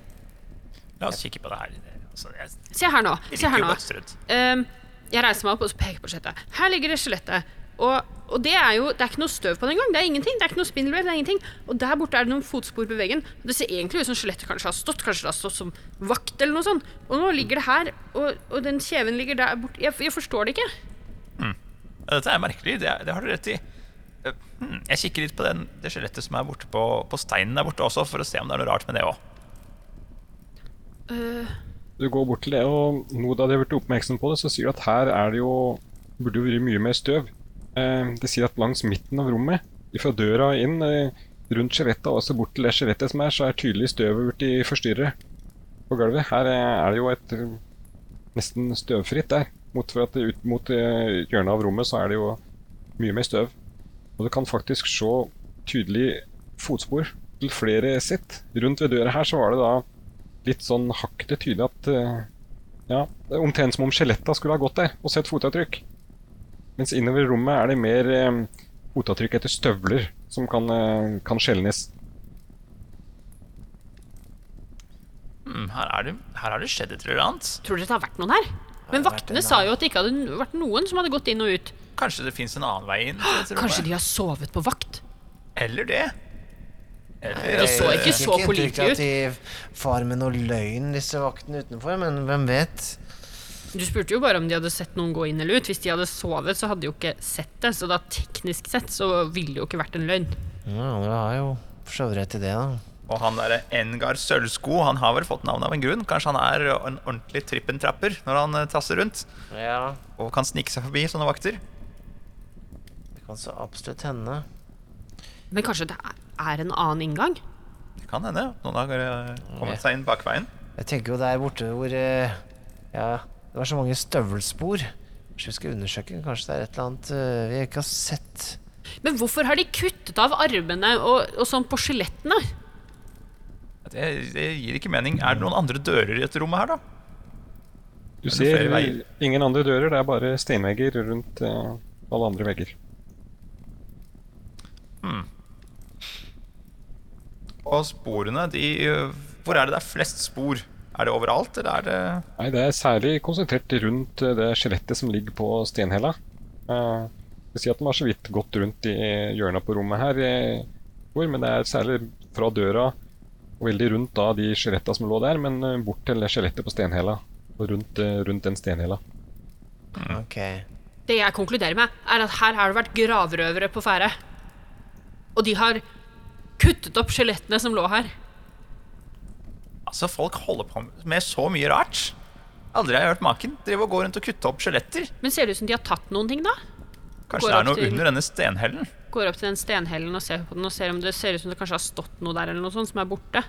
La oss kikke på det her. Altså, jeg Se her nå. Se her nå. Ehm, jeg reiser meg opp og peker på skjelettet. Her ligger det skjelettet. Og, og det er jo Det er ikke noe støv på den engang. Det er ingenting. Det er ikke noe spindelvev. Det er ingenting. Og der borte er det noen fotspor på veggen. Det ser egentlig ut som skjelettet kanskje har stått. Kanskje det har stått som vakt eller noe sånt. Og nå ligger det her, og, og den kjeven ligger der borte. Jeg, jeg forstår det ikke. Ja, Dette er merkelig. Det, det har du rett i. Eh, hmm, Jeg kikker litt på den, det skjelettet som er borte på, på steinen der borte også, for å se om det er noe rart med det òg. Uh. Du går bort til det, og nå da de har blitt oppmerksom på det, så sier du at her er det jo burde jo vært mye mer støv. Eh, det sier at langs midten av rommet, fra døra inn, eh, rundt skjelettet og også bort til det skjelettet som er, så er tydelig støvet blitt forstyrret på gulvet. Her eh, er det jo et nesten støvfritt der. Mot, for at ut mot hjørnet av rommet så er det jo mye mer støv. Og du kan faktisk se tydelig fotspor til flere sitt. Rundt ved døra her så var det da litt sånn hakkete tydelig at Ja, omtrent som om skjeletta skulle ha gått der og sett fotavtrykk. Mens innover i rommet er det mer eh, fotavtrykk etter støvler som kan, eh, kan skjelnes. Mm, her, er det, her har det skjedd et eller annet. Tror dere det har vært noen her? Men vaktene sa jo at det ikke hadde vært noen som hadde gått inn og ut. Kanskje det fins en annen vei inn? til dette Kanskje de har sovet på vakt? Eller det. Eller, Det så ikke så pålitelig ut. at de far med noe løgn, disse vaktene utenfor, men hvem vet? Du spurte jo bare om de hadde sett noen gå inn eller ut. Hvis de hadde sovet, så hadde de jo ikke sett det. Så da teknisk sett så ville det jo ikke vært en løgn. Ja, dere har jo for så vidt rett i det, da. Og han derre Engar Sølvsko, han har vel fått navn av en grunn? Kanskje han er en ordentlig trippentrapper når han eh, tasser rundt? Ja, Og kan snike seg forbi sånne vakter? det kan så absolutt hende. Men kanskje det er- er en annen inngang? Det kan hende. Noen har eh, kommet seg inn bakveien. Jeg tenker jo der borte hvor eh, Ja, det var så mange støvelspor. Kanskje vi skal undersøke? Kanskje det er et eller annet eh, vi ikke har sett? Men hvorfor har de kuttet av armene og, og sånn på skjelettene? Det, det gir ikke mening. Er det noen andre dører i dette rommet her, da? Du ser ingen andre dører, det er bare steinvegger rundt uh, alle andre vegger. Og sporene, de Hvor er det det er flest spor? Er det overalt, eller er det Nei, det er særlig konsentrert rundt eh, det skjelettet som ligger på stenhella. Uh, jeg vil si at den har så vidt gått rundt i hjørna på rommet her, eh, hvor, men det er særlig fra døra og veldig rundt da de skjeletta som lå der, men eh, bort til skjelettet på stenhella. Og rundt, eh, rundt den stenhella. Ok. Det jeg konkluderer med, er at her har det vært gravrøvere på ferde. Og de har kuttet opp skjelettene som lå her. Altså, folk holder på med så mye rart. Aldri har jeg hørt maken. Driver og gå rundt og kutte opp skjeletter. Men ser det ut som de har tatt noen ting, da? Kanskje Går det er noe til- under denne stenhellen. Går opp til den stenhellen og ser på den og ser om det ser ut som det kanskje har stått noe der eller noe sånt som er borte.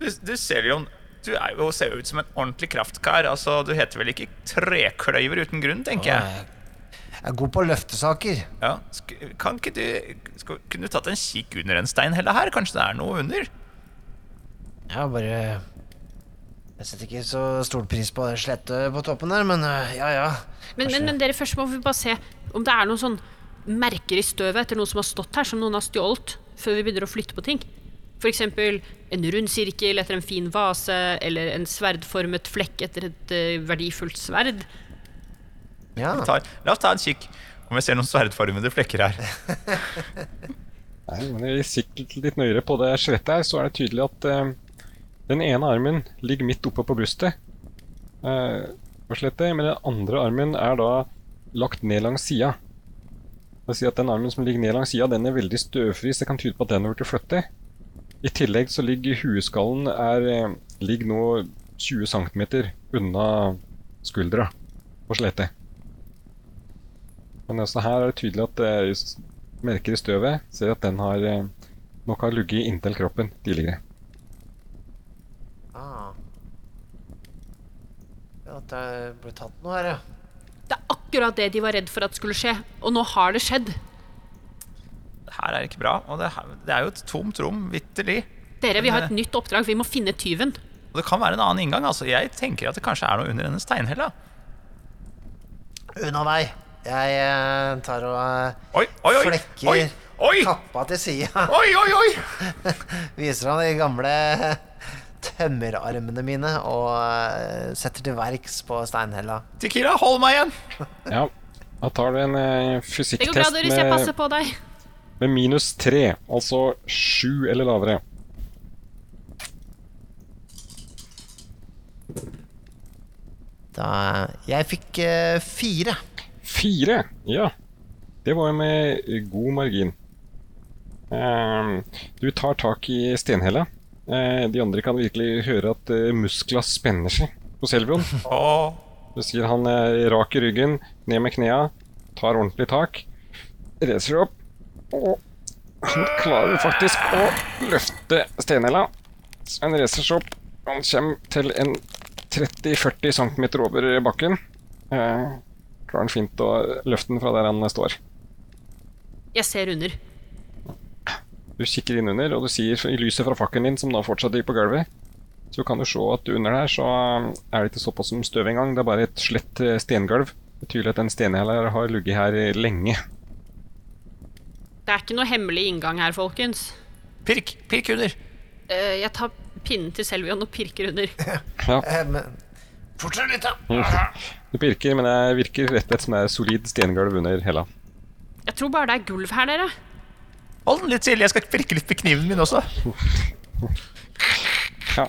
Du, du ser jo Du er jo, ser jo ut som en ordentlig kraftkar. Altså, du heter vel ikke trekløyver uten grunn, tenker jeg. Jeg er god på løftesaker. Ja, sk kan ikke du Kunne du tatt en kikk under en steinhelle her? Kanskje det er noe under? Ja, bare Jeg setter ikke så stor pris på det slettet på toppen der, men eh, ja ja. Men, men, men dere, først må vi bare se om det er noen sånn merker i støvet etter noe som har stått her, som noen har stjålet, før vi begynner å flytte på ting. For eksempel en rund sirkel etter en fin vase, eller en sverdformet flekk etter et uh, verdifullt sverd. ja. Vi tar, la oss ta en kikk om jeg ser noen sverdformede flekker her. Nei, men Når vi kikker litt nøyere på det skjelettet her, så er det tydelig at eh, den ene armen ligger midt oppe på brystet. eh, på skjelettet, men den andre armen er da lagt ned langs sida. Si Den armen som ligger ned langs sida, den er veldig støvfri, så det kan tyde på at den har blitt flyttet. I tillegg så ligger hueskallen er, eh, ligger nå 20 cm unna skuldra på slettet. Men også her er det tydelig at det er merker i støvet ser at den har eh, nok har ligget inntil kroppen tidligere. Ah. Ja, At det ble tatt noe her, ja. Det er akkurat det de var redd for at skulle skje, og nå har det skjedd. Det her er ikke bra. Og det, her, det er jo et tomt rom, vitterlig. Dere, vi har et nytt oppdrag. Vi må finne tyven. Og det kan være en annen inngang. altså Jeg tenker at det kanskje er noe under denne steinhella. Unna meg. Jeg eh, tar og eh, Oi, oi, oi! Flekker. Oi, oi! kappa til sida. Oi, oi, oi! Viser han de gamle tømmerarmene mine og eh, setter til verks på steinhella. Tequila, hold meg igjen! Ja, da tar du en eh, Det går bra, fysikktest Doris. Jeg passer med, på deg. med minus tre, altså sju eller lavere. Da Jeg fikk uh, fire. Fire! Ja. Det var jo med god margin. Um, du tar tak i stenhella. Eh, de andre kan virkelig høre at uh, muskla spenner seg på Selvion. Åh, Du sier han er rak i ryggen, ned med knea, tar ordentlig tak, reiser seg opp, og han klarer faktisk å løfte stenhella. Så han reiser seg opp, han kommer til en 30-40 cm over bakken. Eh, klarer han fint å løfte den fra der han står. Jeg ser under. Du kikker inn under, og du sier i lyset fra fakkelen din, som da fortsatt ligger på gulvet, så kan du se at under der så er det ikke såpass som støv engang. Det er bare et slett eh, stengulv. Det er tydelig at den stenhella har ligget her lenge. Det er ikke noe hemmelig inngang her, folkens. pirk, pirk under. Uh, jeg tar pinnen til Selvion og pirker under. Ja. Eh, Fortsett litt, da. Det pirker, men det virker rett og slett som det er solid stengulv under hella. Jeg tror bare det er gulv her, dere. Hold den litt til, jeg skal pirke litt med kniven min også. Ja,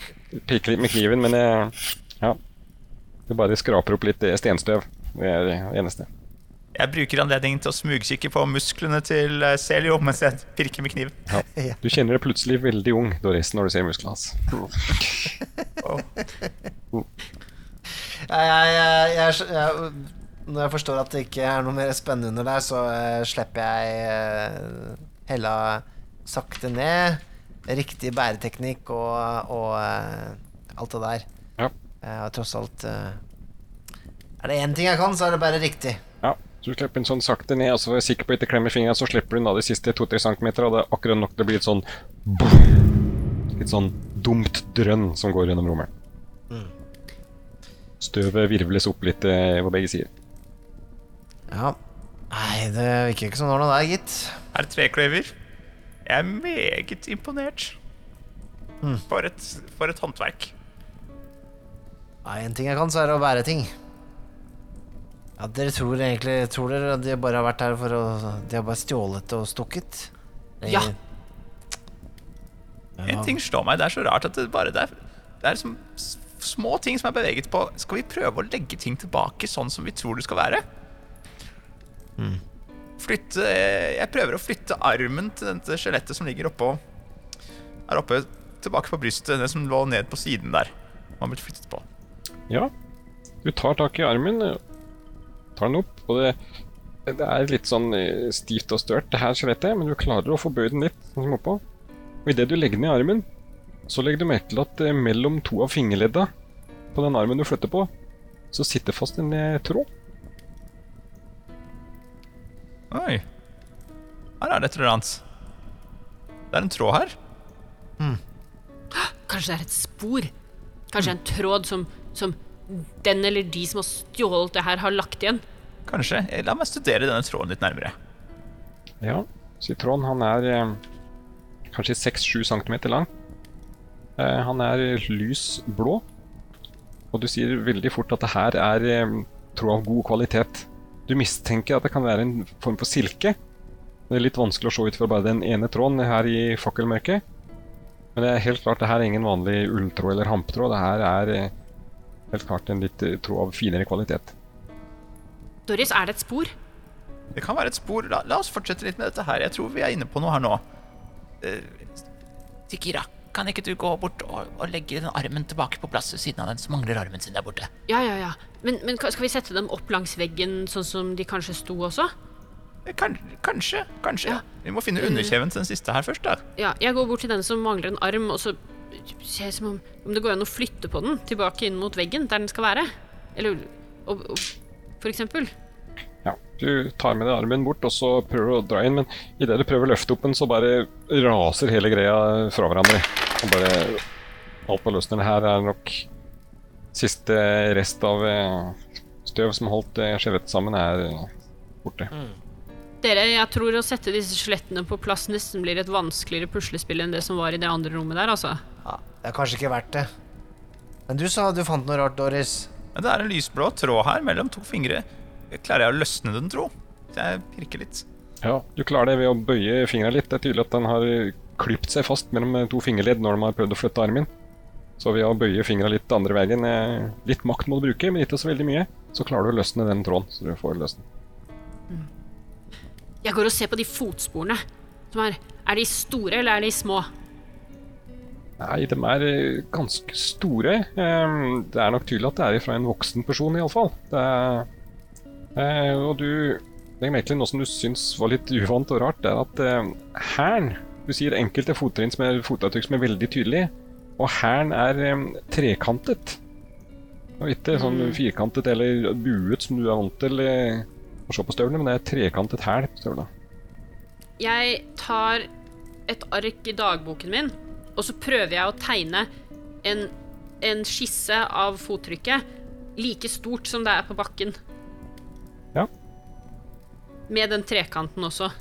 pirke litt med kniven, men eh, ja. Det bare skraper opp litt eh, stenstøv. Det er det eneste. Jeg bruker anledningen til å smugkikke på musklene til eh, Celio mens jeg pirker med kniven. Ja. Du kjenner deg plutselig veldig ung, Doris, når du ser musklene hans. oh. jeg, jeg, jeg, jeg, når jeg forstår at det ikke er noe mer spennende under der, så eh, slipper jeg eh, hella sakte ned. Riktig bæreteknikk og, og eh, alt det der. Ja. og har tross alt eh, Er det én ting jeg kan, så er det bare riktig. Ja, så du slipper den sånn sakte ned, og så er jeg sikker på at ikke klemmer fingeren, så slipper du den av de siste 2-3 cm, og det er akkurat nok til å bli et sånn Litt sånn dumt drønn som går gjennom rommet. Støvet virvles opp litt eh, på begge sider. Ja. Nei, det virker ikke som det var noe der, gitt. Herr Trekløver, jeg er meget imponert. For, et, for et håndverk. Ja, én ting jeg kan, så er det å bære ting. Ja, Dere tror egentlig Tror dere at de bare har vært her for å De har bare stjålet og stukket? Ja. En ting slår meg, det er så rart at det bare det er, det er som små ting som er beveget på. Skal vi prøve å legge ting tilbake sånn som vi tror det skal være? Flytte Jeg prøver å flytte armen til dette skjelettet som ligger oppå Her oppe, tilbake på brystet, det som lå ned på siden der. Man blitt flyttet på. Ja, du tar tak i armen, tar den opp, og det, det er litt sånn eh, stivt og størt, det her skjelettet, men du klarer å få bøyd den litt, sånn oppå. Og idet du legger den i armen, så legger du merke til at eh, mellom to av fingerledda på den armen du flytter på, så sitter fast en eh, tråd. Oi. Her er det et eller annet. Det er en tråd her. Kanskje det er et spor? Kanskje en tråd som, som den eller de som har stjålet det her, har lagt igjen? Kanskje. Eh, La meg studere denne tråden litt nærmere. Ja, sitron han er eh, kanskje 6-7 cm lang. Eh, han er lys blå. Og du sier veldig fort at det her er eh, tråd av god kvalitet. Du mistenker at det kan være en form for silke. Det er litt vanskelig å se ut fra bare den ene tråden her i fakkelmørket. Men det er helt klart det her er ingen vanlig ulltråd eller hampetråd. Det her er eh, helt klart en litt eh, tråd av finere kvalitet. Doris, er det et spor? Det kan være et spor. La, la oss fortsette litt med dette her. Jeg tror vi er inne på noe her nå. Uh, Tikira, kan ikke du gå bort og, og legge den armen tilbake på plass ved siden av den som mangler armen sin der borte? Ja, ja, ja. Men, men skal vi sette dem opp langs veggen, sånn som de kanskje sto også? Eh, Kan, kanskje. Kanskje. Ja. Vi må finne underkjeven til den siste her først, da. Ja, jeg går bort til den som mangler en arm, og så ser jeg som om, om det går an å flytte på den tilbake inn mot veggen, der den skal være. Eller og, og, For eksempel. Ja, du tar med deg armen bort, og så prøver du å dra inn, men idet du prøver å løfte opp den, så bare raser hele greia fra hverandre. Og bare Alt på løsningen her er nok siste rest av eh, støv som holdt eh, skjelettet sammen, er borte. borte. Dere, jeg tror å sette disse skjelettene på plass nesten blir et vanskeligere puslespill enn det som var i det andre rommet der, altså. Ja, det er kanskje ikke verdt det. Men du sa du fant noe rart, Doris. Men det er en lysblå tråd her mellom to fingre. Klarer jeg å løsne den, tro? Så jeg pirker litt. Ja, du klarer det ved å bøye fingra litt. Det er tydelig at den har klypt seg fast mellom eh, to fingerledd når de har prøvd å flytte armen. Så ved å bøye fingra litt andre veien, eh, litt makt må du bruke, men ikke så veldig mye, så klarer du å løsne den tråden. Så du får løst den. Jeg går og ser på de fotsporene. Som er, er de store, eller er de små? Nei, de er eh, ganske store. Ehm, Det er nok tydelig at det er fra en voksen person, iallfall. Og du Det merke til noe som du syns var litt uvant og rart, det er at hæren Du sier enkelte er fotavtrykk som er veldig tydelige, og hæren er um, trekantet. Og ikke sånn firkantet eller buet som du er vant til eh, å se på støvlene, men det er trekantet hæl på støvlene. Jeg tar et ark i dagboken min, og så prøver jeg å tegne en, en skisse av fottrykket like stort som det er på bakken. Ja. Med den trekanten også.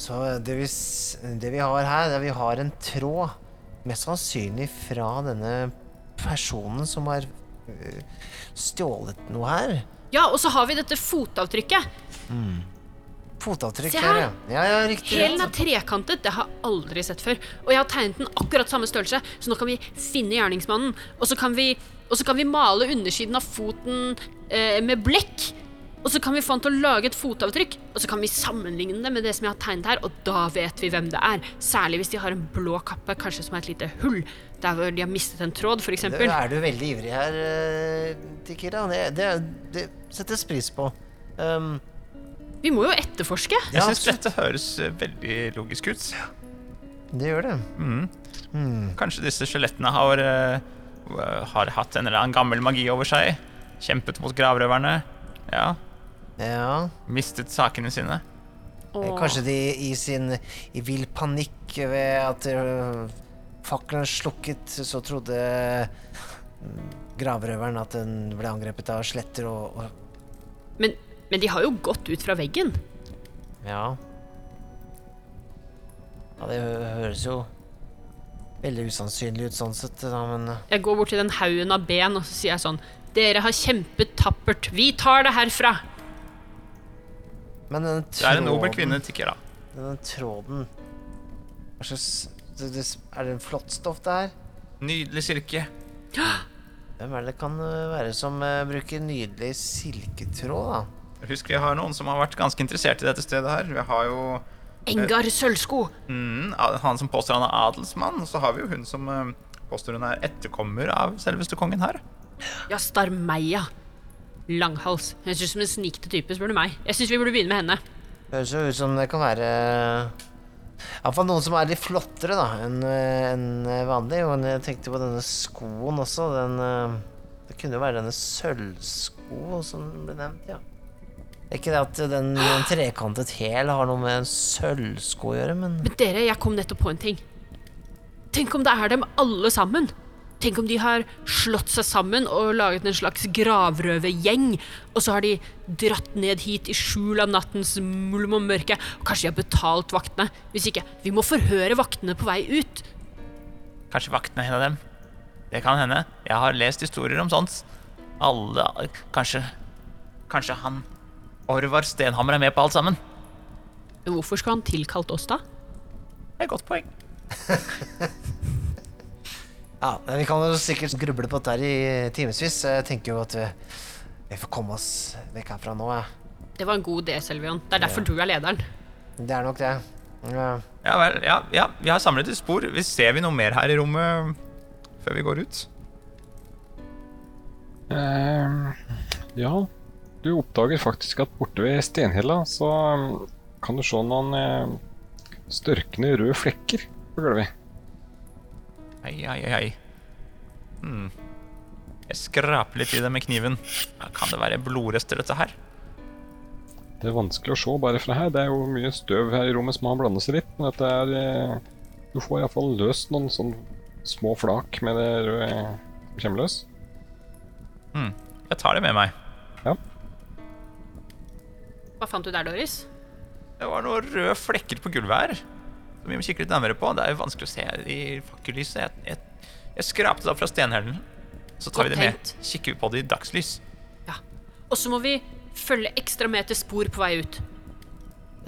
Så det vi, det vi har her, det er vi har en tråd mest sannsynlig fra denne personen som har øh, stjålet noe her. Ja, og så har vi dette fotavtrykket. Fotavtrykk Se her, her. ja. Ja, ja, riktig. Hælen er trekantet, det har jeg aldri sett før. Og jeg har tegnet den akkurat samme størrelse, så nå kan vi finne gjerningsmannen. Og så kan vi, og så kan vi male undersiden av foten eh, med blekk. Og så kan vi få han til å lage et fotavtrykk, og så kan vi sammenligne det med det som jeg har tegnet her, og da vet vi hvem det er. Særlig hvis de har en blå kappe, kanskje som er et lite hull, der hvor de har mistet en tråd, for Nå er du veldig ivrig her, eh, Tikira. Det, det, det settes pris på. Um, Vi må jo etterforske. Jeg Ja, syns dette høres eh, veldig logisk ut. det gjør det. Mm. Kanskje disse skjelettene har, eh, har hatt en eller annen gammel magi over seg. Kjempet mot gravrøverne. Ja. Ja. Mistet sakene sine. Åh. Kanskje de i sin i vill panikk ved at øh, fakkelen slukket, så trodde mm, gravrøveren at den ble angrepet av sletter og, og Men, men de har jo gått ut fra veggen. Ja. Ja, det høres jo veldig usannsynlig ut sånn sett, da, men øh, Jeg går bort til den haugen av ben og så sier jeg sånn Dere har kjempet tappert. Vi tar det herfra. Men den Det er en nobel tråden- kvinne, tikker da. Den tråden Hva slags det, det, Er det en flott stoff det her? Nydelig silke. Hvem er det kan øh, være som øh, bruker nydelig silketråd, da? Husk, vi har noen som har vært ganske interessert i dette stedet her. Vi har jo Engar Sølvsko. mm, han som påstår han er adelsmann, og så har vi jo hun som eh, påstår hun er etterkommer av selveste kongen her. Ja, Starmeia. Langhals. Høres ut som en snikete type, spør du meg. Jeg syns vi burde begynne med henne. Høres jo ut som det kan være Iallfall noen som er litt flottere da enn en vanlig. Og jeg tenkte på denne skoen også. Den øh, Det kunne jo være denne sølvsko som ble nevnt, ja. Det er ikke det at den, den trekantet hæl har noe med en sølvsko å gjøre, men Men dere, jeg kom nettopp på en ting. Tenk om det er dem alle sammen. Tenk om de har slått seg sammen og laget en slags gravrøvergjeng, og så har de dratt ned hit i skjul av nattens mulm og mørke, og kanskje de har betalt vaktene. Hvis ikke, vi må forhøre vaktene på vei ut. Kanskje vaktene er en av dem. Det kan hende. Jeg har lest historier om sånt. Alle Kanskje Kanskje han Orvar Stenhammer er med på alt sammen. Hvorfor skal han tilkalt oss, da? Det er et godt poeng. Ja, men vi kan jo sikkert gruble på dette her i timevis. Jeg tenker jo at vi, vi får komme oss vekk herfra nå, jeg. Det var en god idé, Selvion. Det er derfor du er lederen. Det er nok det. Ja. Ja vel. Ja, ja, vi har samlet et spor. Vi Ser vi noe mer her i rommet før vi går ut? Uh, ja, du oppdager faktisk at borte ved stenhella så um, kan du se noen uh, størkne røde flekker på gulvet. Ai, ai, ai, ai. Hmm. Jeg skraper litt i det med kniven. Kan det være blodrester, dette her? Det er vanskelig å se bare fra her. Det er jo mye støv her i rommet som har blandet seg litt. Men dette er eh, Du får iallfall løst noen sånne små flak med det røde som kommer løs. Hmm. Jeg tar det med meg. Ja. Hva fant du der, Doris? Det var noen røde flekker på gulvet her. Som vi må kikke litt nærmere på. Det er jo vanskelig å se i fakkellyset. Jeg, jeg, jeg skrapte det opp fra stenhellen. Så tar vi det med. Kikker vi på det i dagslys. Ja. Og så må vi følge ekstra med til spor på vei ut.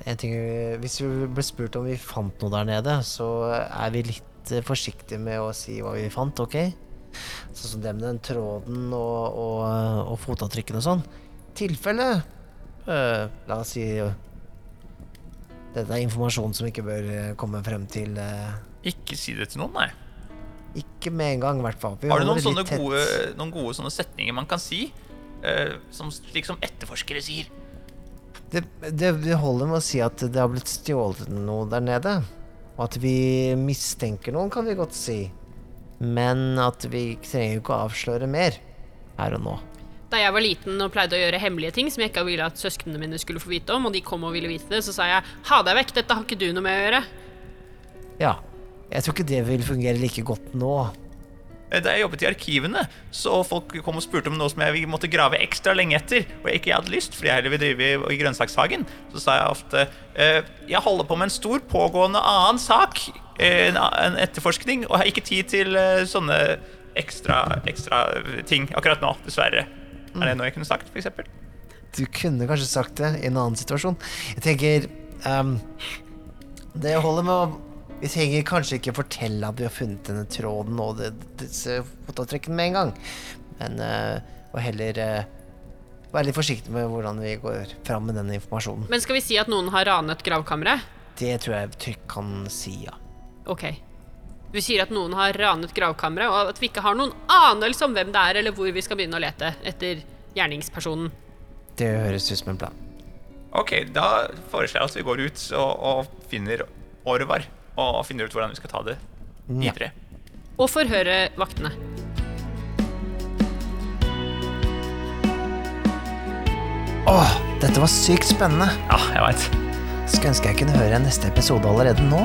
En ting, Hvis vi ble spurt om vi fant noe der nede, så er vi litt eh, forsiktige med å si hva vi fant, OK? Sånn som det med den tråden og, og, og fotavtrykkene og sånn. Tilfelle øh, La oss si Dette er informasjon som ikke bør øh, komme frem til øh, Ikke si det til noen, nei. Ikke med en gang, i hvert fall. Vi Har du noen sånne litt tett. gode, noen gode sånne setninger man kan si? eh, som, slik som etterforskere sier. Det, det, det holder med å si at det har blitt stjålet noe der nede. Og at vi mistenker noen, kan vi godt si. Men at vi trenger jo ikke å avsløre mer her og nå. Da jeg var liten og pleide å gjøre hemmelige ting som jeg ikke ville at søsknene mine skulle få vite om, og de kom og ville vite det, så sa jeg 'ha deg vekk, dette har ikke du noe med å gjøre'. Ja. Jeg tror ikke det vil fungere like godt nå. Eh, Da jeg jobbet i arkivene, så folk kom og spurte om noe som jeg måtte grave ekstra lenge etter, og jeg ikke hadde lyst, fordi jeg heller vil drive i, grønnsakshagen, så sa jeg ofte eh, Jeg holder på med en stor pågående annen sak, eh, en, etterforskning, og har ikke tid til sånne ekstra, ekstra ting akkurat nå, dessverre. Er det noe jeg kunne sagt, for eksempel? Du kunne kanskje sagt det i en annen situasjon. Jeg tenker um, Det holder med å Vi trenger kanskje ikke fortelle at vi har funnet denne tråden og det, disse fotavtrekkene med en gang. Men uh, Og heller uh, være litt forsiktig med hvordan vi går fram med den informasjonen. Men skal vi si at noen har ranet gravkammeret? Det tror jeg trygt kan si, ja. Ok. Du sier at noen har ranet gravkammeret, og at vi ikke har noen anelse om hvem det er, eller hvor vi skal begynne å lete etter gjerningspersonen. Det høres ut som en plan. Ok, da foreslår jeg at vi går ut og, og finner Orvar, og finner ut hvordan vi skal ta det videre. Og forhøre vaktene. Åh, dette var sykt spennende. Ja, jeg veit. Skulle ønske jeg kunne høre neste episode allerede nå.